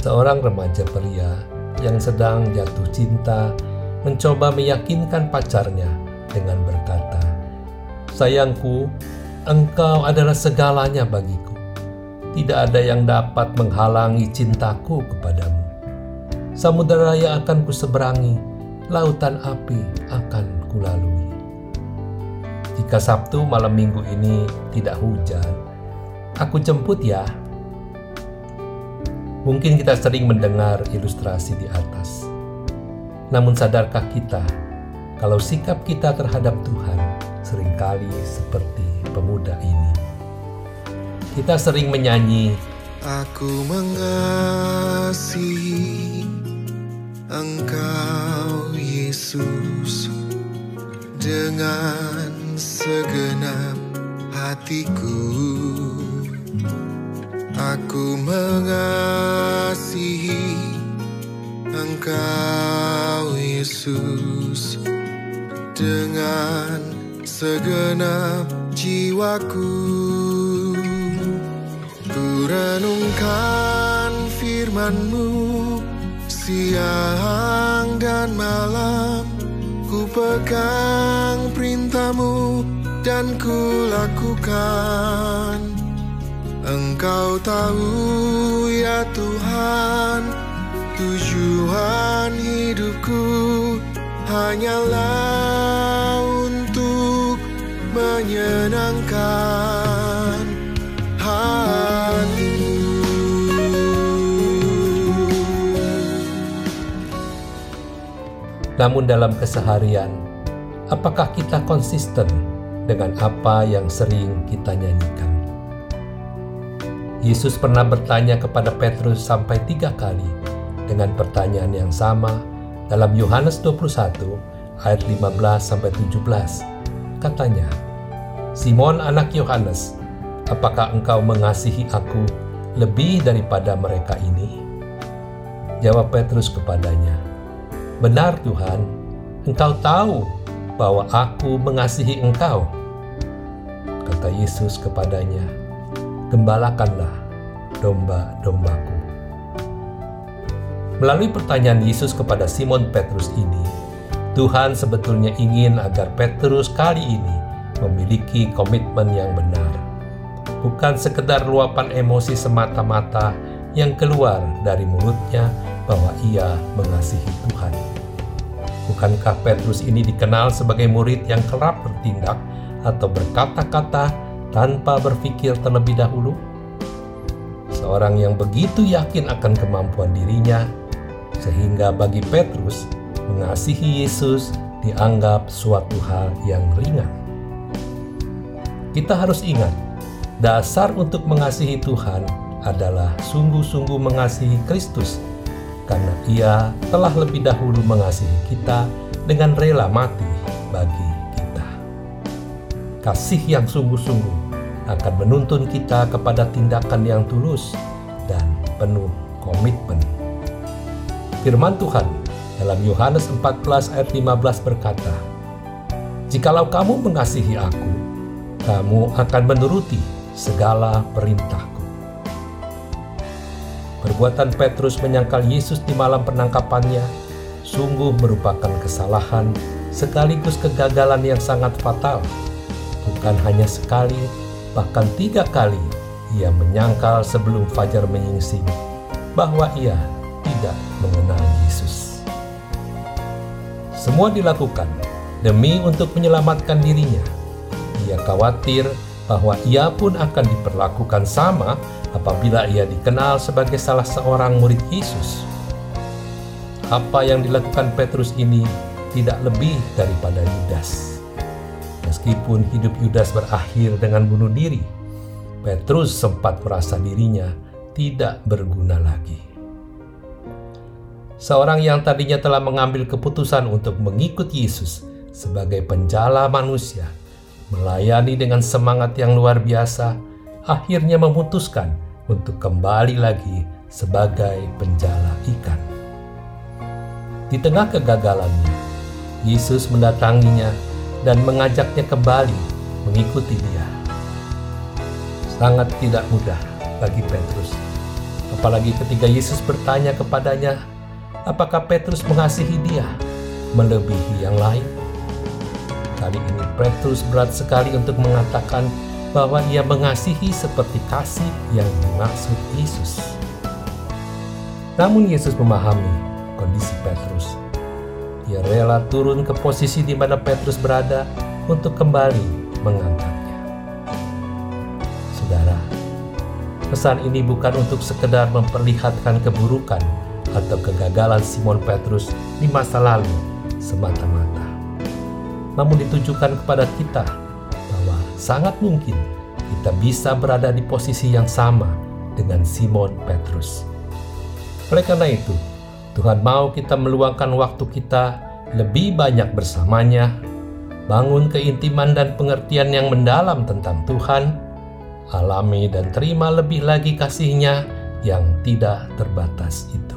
seorang remaja pria yang sedang jatuh cinta mencoba meyakinkan pacarnya dengan berkata, "Sayangku, engkau adalah segalanya bagiku. Tidak ada yang dapat menghalangi cintaku kepadamu. Samudera yang akan kuseberangi, lautan api akan kulalui." Jika Sabtu malam minggu ini tidak hujan, aku jemput ya. Mungkin kita sering mendengar ilustrasi di atas. Namun sadarkah kita kalau sikap kita terhadap Tuhan sering kali seperti pemuda ini? Kita sering menyanyi, Aku mengasihi Engkau Yesus dengan segenap hatiku Aku mengasihi Engkau Yesus. Dengan segenap jiwaku Ku renungkan firman-Mu. Siang dan malam Ku pegang perintahmu dan ku lakukan Engkau tahu ya Tuhan Tujuan hidupku hanyalah untuk menyenangkan namun dalam keseharian, apakah kita konsisten dengan apa yang sering kita nyanyikan? Yesus pernah bertanya kepada Petrus sampai tiga kali dengan pertanyaan yang sama dalam Yohanes 21 ayat 15 sampai 17. Katanya, Simon anak Yohanes, apakah engkau mengasihi aku lebih daripada mereka ini? Jawab Petrus kepadanya, Benar Tuhan, engkau tahu bahwa aku mengasihi engkau. Kata Yesus kepadanya, Gembalakanlah domba-dombaku. Melalui pertanyaan Yesus kepada Simon Petrus ini, Tuhan sebetulnya ingin agar Petrus kali ini memiliki komitmen yang benar. Bukan sekedar luapan emosi semata-mata yang keluar dari mulutnya bahwa ia mengasihi Tuhan. Bukankah Petrus ini dikenal sebagai murid yang kerap bertindak atau berkata-kata tanpa berpikir terlebih dahulu? Seorang yang begitu yakin akan kemampuan dirinya, sehingga bagi Petrus mengasihi Yesus dianggap suatu hal yang ringan. Kita harus ingat, dasar untuk mengasihi Tuhan adalah sungguh-sungguh mengasihi Kristus, karena Ia telah lebih dahulu mengasihi kita dengan rela mati bagi. Kasih yang sungguh-sungguh akan menuntun kita kepada tindakan yang tulus dan penuh komitmen. Firman Tuhan dalam Yohanes 14 ayat 15 berkata, Jikalau kamu mengasihi aku, kamu akan menuruti segala perintahku. Perbuatan Petrus menyangkal Yesus di malam penangkapannya sungguh merupakan kesalahan sekaligus kegagalan yang sangat fatal. Bukan hanya sekali, bahkan tiga kali ia menyangkal sebelum fajar menyingsing bahwa ia tidak mengenal Yesus. Semua dilakukan demi untuk menyelamatkan dirinya. Ia khawatir bahwa ia pun akan diperlakukan sama apabila ia dikenal sebagai salah seorang murid Yesus. Apa yang dilakukan Petrus ini tidak lebih daripada Yudas. Meskipun hidup Yudas berakhir dengan bunuh diri, Petrus sempat merasa dirinya tidak berguna lagi. Seorang yang tadinya telah mengambil keputusan untuk mengikut Yesus sebagai penjala manusia, melayani dengan semangat yang luar biasa, akhirnya memutuskan untuk kembali lagi sebagai penjala ikan. Di tengah kegagalannya, Yesus mendatanginya dan mengajaknya kembali mengikuti dia. Sangat tidak mudah bagi Petrus Apalagi ketika Yesus bertanya kepadanya, apakah Petrus mengasihi dia melebihi yang lain? Kali ini Petrus berat sekali untuk mengatakan bahwa ia mengasihi seperti kasih yang dimaksud Yesus. Namun Yesus memahami kondisi Petrus. Ia rela turun ke posisi di mana Petrus berada untuk kembali mengangkatnya. Saudara, pesan ini bukan untuk sekedar memperlihatkan keburukan atau kegagalan Simon Petrus di masa lalu semata-mata. Namun ditujukan kepada kita bahwa sangat mungkin kita bisa berada di posisi yang sama dengan Simon Petrus. Oleh karena itu, Tuhan mau kita meluangkan waktu kita lebih banyak bersamanya, bangun keintiman dan pengertian yang mendalam tentang Tuhan, alami dan terima lebih lagi kasihnya yang tidak terbatas itu.